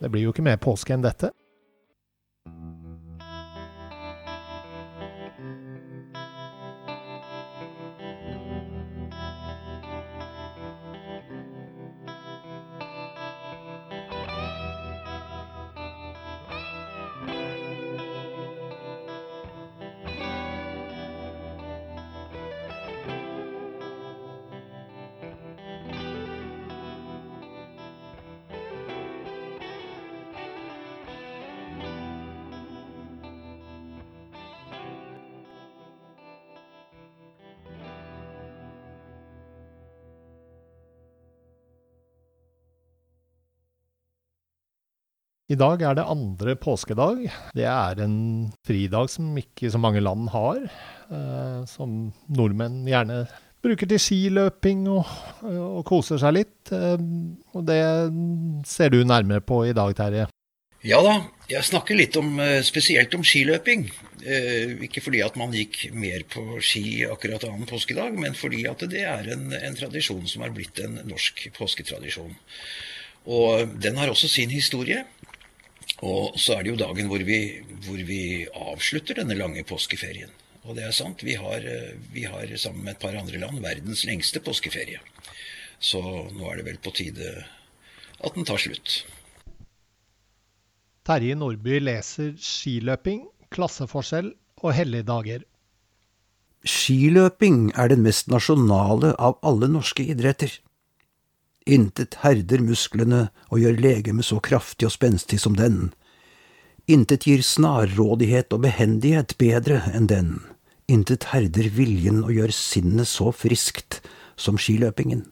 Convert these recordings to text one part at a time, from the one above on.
Det blir jo ikke mer påske enn dette. I dag er det andre påskedag. Det er en fridag som ikke så mange land har. Eh, som nordmenn gjerne bruker til skiløping og, og koser seg litt. Eh, og det ser du nærmere på i dag, Terje. Ja da, jeg snakker litt om, eh, spesielt om skiløping. Eh, ikke fordi at man gikk mer på ski akkurat annen påskedag, men fordi at det er en, en tradisjon som er blitt en norsk påsketradisjon. Og den har også sin historie. Og så er det jo dagen hvor vi, hvor vi avslutter denne lange påskeferien. Og det er sant, vi har, vi har sammen med et par andre land verdens lengste påskeferie. Så nå er det vel på tide at den tar slutt. Terje Nordby leser skiløping, klasseforskjell og helligdager. Skiløping er den mest nasjonale av alle norske idretter. Intet herder musklene og gjør legemet så kraftig og spenstig som den. Intet gir snarrådighet og behendighet bedre enn den. Intet herder viljen og gjør sinnet så friskt som skiløpingen.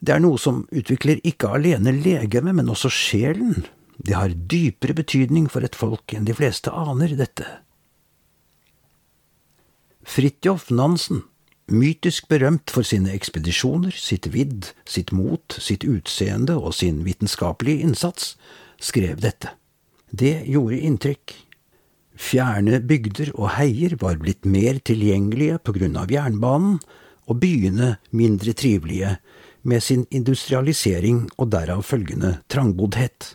Det er noe som utvikler ikke alene legemet, men også sjelen. Det har dypere betydning for et folk enn de fleste aner dette. Fridtjof Nansen mytisk berømt for sine ekspedisjoner, sitt vidd, sitt mot, sitt utseende og sin vitenskapelige innsats, skrev dette. Det gjorde inntrykk. Fjerne bygder og heier var blitt mer tilgjengelige på grunn av jernbanen, og byene mindre trivelige med sin industrialisering og derav følgende trangboddhet.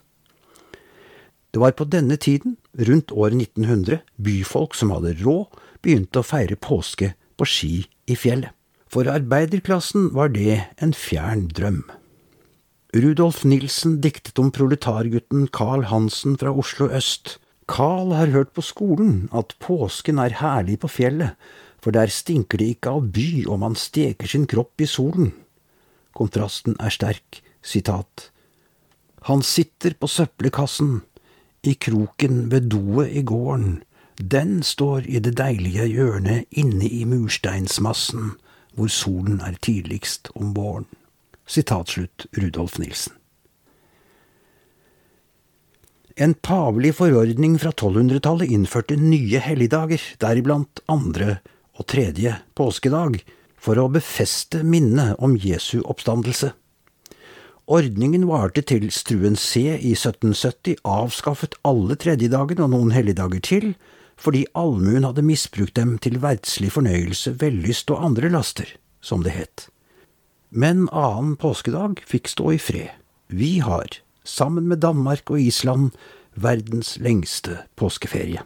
Det var på denne tiden, rundt år 1900, byfolk som hadde råd, begynte å feire påske på ski i fjellet. For arbeiderklassen var det en fjern drøm. Rudolf Nilsen diktet om proletargutten Carl Hansen fra Oslo øst. Carl har hørt på skolen at påsken er herlig på fjellet, for der stinker det ikke av by og man steker sin kropp i solen. Kontrasten er sterk. Sitat. Han sitter på søppelkassen, i kroken ved doet i gården, den står i det deilige hjørnet inne i mursteinsmassen, hvor solen er tidligst om våren. Sitat Rudolf Nilsen. En pavelig forordning fra 1200-tallet innførte nye helligdager, deriblant andre og tredje påskedag, for å befeste minnet om Jesu oppstandelse. Ordningen varte til Struen C i 1770 avskaffet alle tredjedagen og noen helligdager til, fordi allmuen hadde misbrukt dem til verdslig fornøyelse, vellyst og andre laster, som det het. Men annen påskedag fikk stå i fred. Vi har, sammen med Danmark og Island, verdens lengste påskeferie.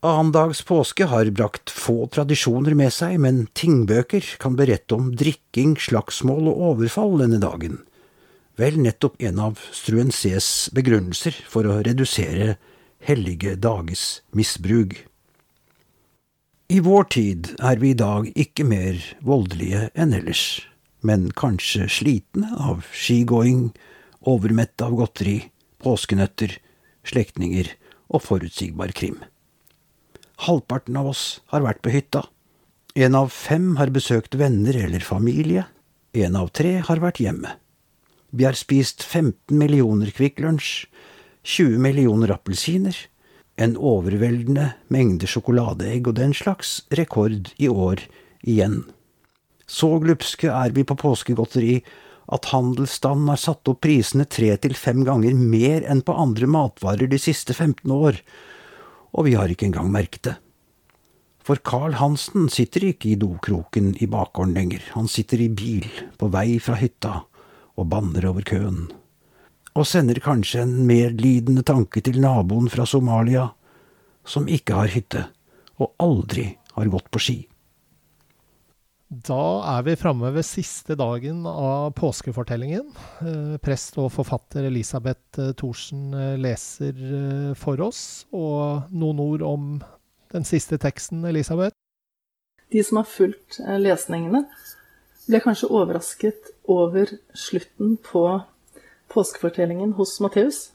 Annendags påske har brakt få tradisjoner med seg, men tingbøker kan berette om drikking, slagsmål og overfall denne dagen. Vel nettopp en av Struensees begrunnelser for å redusere hellige dages misbruk. I vår tid er vi i dag ikke mer voldelige enn ellers, men kanskje slitne av skigåing, overmette av godteri, påskenøtter, slektninger og forutsigbar krim. Halvparten av oss har vært på hytta. En av fem har besøkt venner eller familie. En av tre har vært hjemme. Vi har spist 15 millioner Kvikk Lunsj, 20 millioner appelsiner, en overveldende mengde sjokoladeegg og den slags rekord i år igjen. Så glupske er vi på påskegodteri at handelsstanden har satt opp prisene tre til fem ganger mer enn på andre matvarer de siste 15 år, og vi har ikke engang merket det. For Carl Hansen sitter ikke i dokroken i bakgården lenger, han sitter i bil, på vei fra hytta, og banner over køen. Og sender kanskje en medlidende tanke til naboen fra Somalia, som ikke har hytte, og aldri har gått på ski. Da er vi framme ved siste dagen av påskefortellingen. Eh, prest og forfatter Elisabeth eh, Thorsen eh, leser for oss, og noen ord om den siste teksten, Elisabeth? De som har fulgt lesningene, ble kanskje overrasket over slutten på påskefortellingen hos Matteus.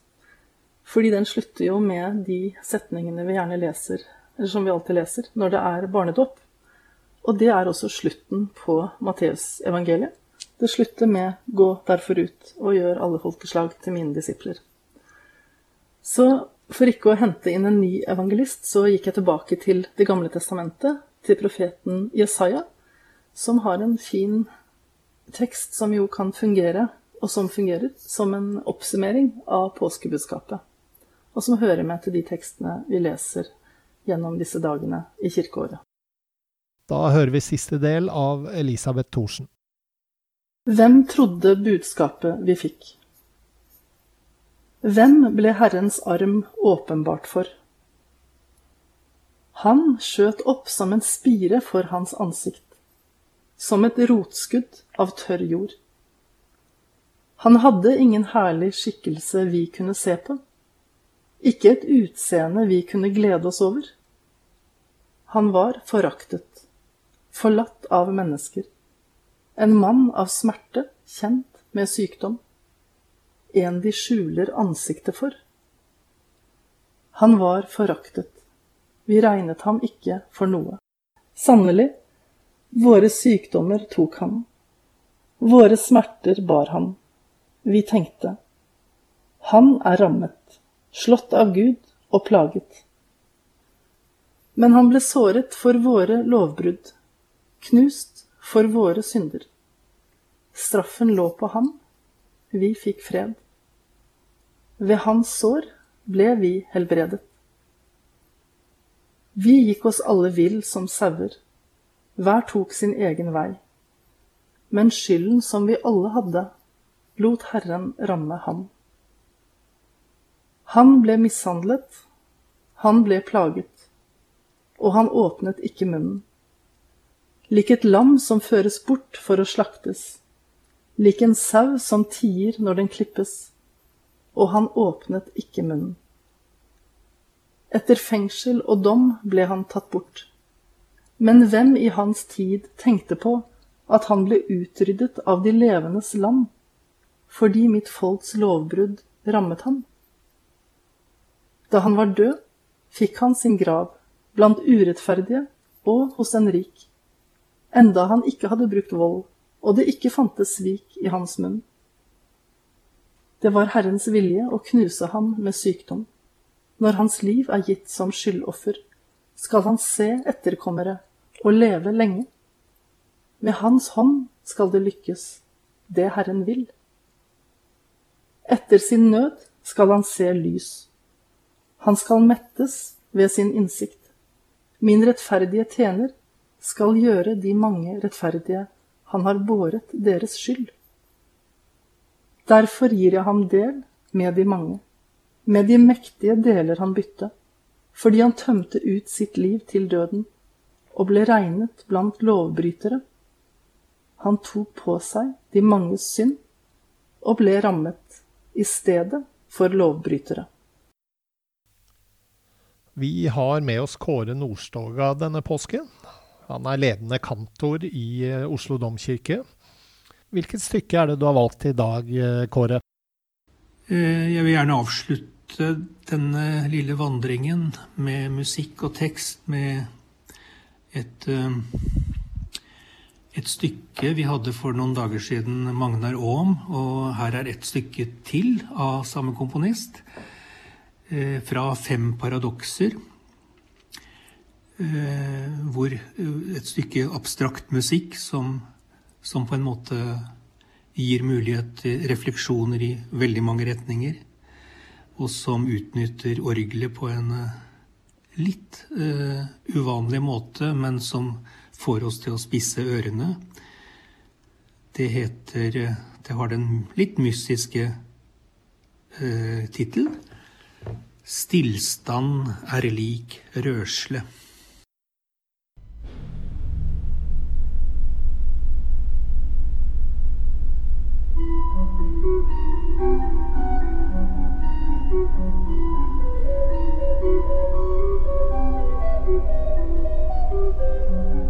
Fordi den slutter jo med de setningene vi gjerne leser, eller som vi alltid leser, når det er barnedåp. Og det er også slutten på Matteusevangeliet. Det slutter med 'gå derfor ut og gjør alle folkeslag til mine disipler'. Så for ikke å hente inn en ny evangelist, så gikk jeg tilbake til Det gamle testamentet, til profeten Jesaja, som har en fin tekst som jo kan fungere, og som fungerer, som en oppsummering av påskebudskapet. Og som hører med til de tekstene vi leser gjennom disse dagene i kirkeåret. Da hører vi siste del av Elisabeth Thorsen. Hvem trodde budskapet vi fikk? Hvem ble Herrens arm åpenbart for? Han skjøt opp som en spire for hans ansikt, som et rotskudd av tørr jord. Han hadde ingen herlig skikkelse vi kunne se på, ikke et utseende vi kunne glede oss over. Han var foraktet, forlatt av mennesker, en mann av smerte, kjent med sykdom en de skjuler ansiktet for. Han var foraktet, vi regnet ham ikke for noe. Sannelig, våre sykdommer tok han, våre smerter bar han. Vi tenkte, han er rammet, slått av Gud og plaget. Men han ble såret for våre lovbrudd, knust for våre synder. Straffen lå på ham, vi fikk fred. Ved hans sår ble vi helbredet. Vi gikk oss alle vill som sauer, hver tok sin egen vei. Men skylden som vi alle hadde, lot Herren ramme ham. Han ble mishandlet, han ble plaget, og han åpnet ikke munnen. Lik et lam som føres bort for å slaktes, lik en sau som tier når den klippes og han åpnet ikke munnen. Etter fengsel og dom ble han tatt bort. Men hvem i hans tid tenkte på at han ble utryddet av de levendes land, fordi mitt folks lovbrudd rammet ham? Da han var død, fikk han sin grav blant urettferdige og hos en rik, enda han ikke hadde brukt vold og det ikke fantes svik i hans munn. Det var Herrens vilje å knuse ham med sykdom. Når hans liv er gitt som skyldoffer, skal han se etterkommere og leve lenge. Med hans hånd skal det lykkes, det Herren vil. Etter sin nød skal han se lys. Han skal mettes ved sin innsikt. Min rettferdige tjener skal gjøre de mange rettferdige han har båret deres skyld. Derfor gir jeg ham del med de mange. Med de mektige deler han bytte, fordi han tømte ut sitt liv til døden og ble regnet blant lovbrytere. Han tok på seg de manges synd og ble rammet i stedet for lovbrytere. Vi har med oss Kåre Nordstoga denne påsken. Han er ledende kantor i Oslo domkirke. Hvilket stykke er det du har valgt i dag, eh, Kåre? Eh, jeg vil gjerne avslutte denne lille vandringen med musikk og tekst med et, eh, et stykke vi hadde for noen dager siden, Magnar Aam. Og her er et stykke til av samme komponist. Eh, fra Fem paradokser. Eh, hvor et stykke abstrakt musikk som, som på en måte gir mulighet til refleksjoner i veldig mange retninger. Og som utnytter orgelet på en litt uh, uvanlig måte, men som får oss til å spisse ørene. Det heter Det har den litt mystiske eh, tittelen 'Stillstand er lik rørsle'.